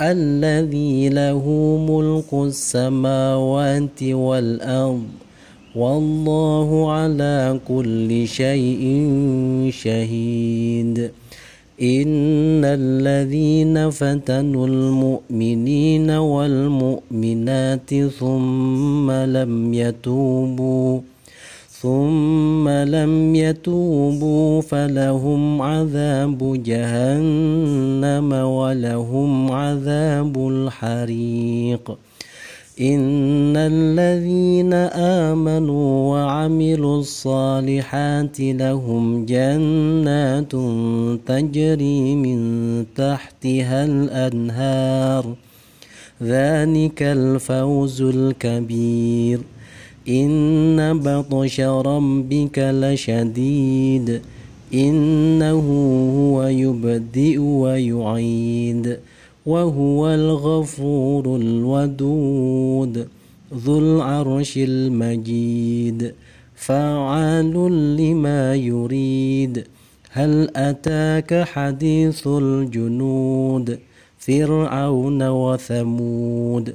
الذي له ملك السماوات والأرض والله على كل شيء شهيد. إن الذين فتنوا المؤمنين والمؤمنات ثم لم يتوبوا ثم لم يتوبوا فلهم عذاب جهنم ولهم عذاب الحريق. إن الذين آمنوا وعملوا الصالحات لهم جنات تجري من تحتها الأنهار. ذلك الفوز الكبير. إن بطش ربك لشديد إنه هو يبدئ ويعيد وهو الغفور الودود ذو العرش المجيد فعال لما يريد هل أتاك حديث الجنود فرعون وثمود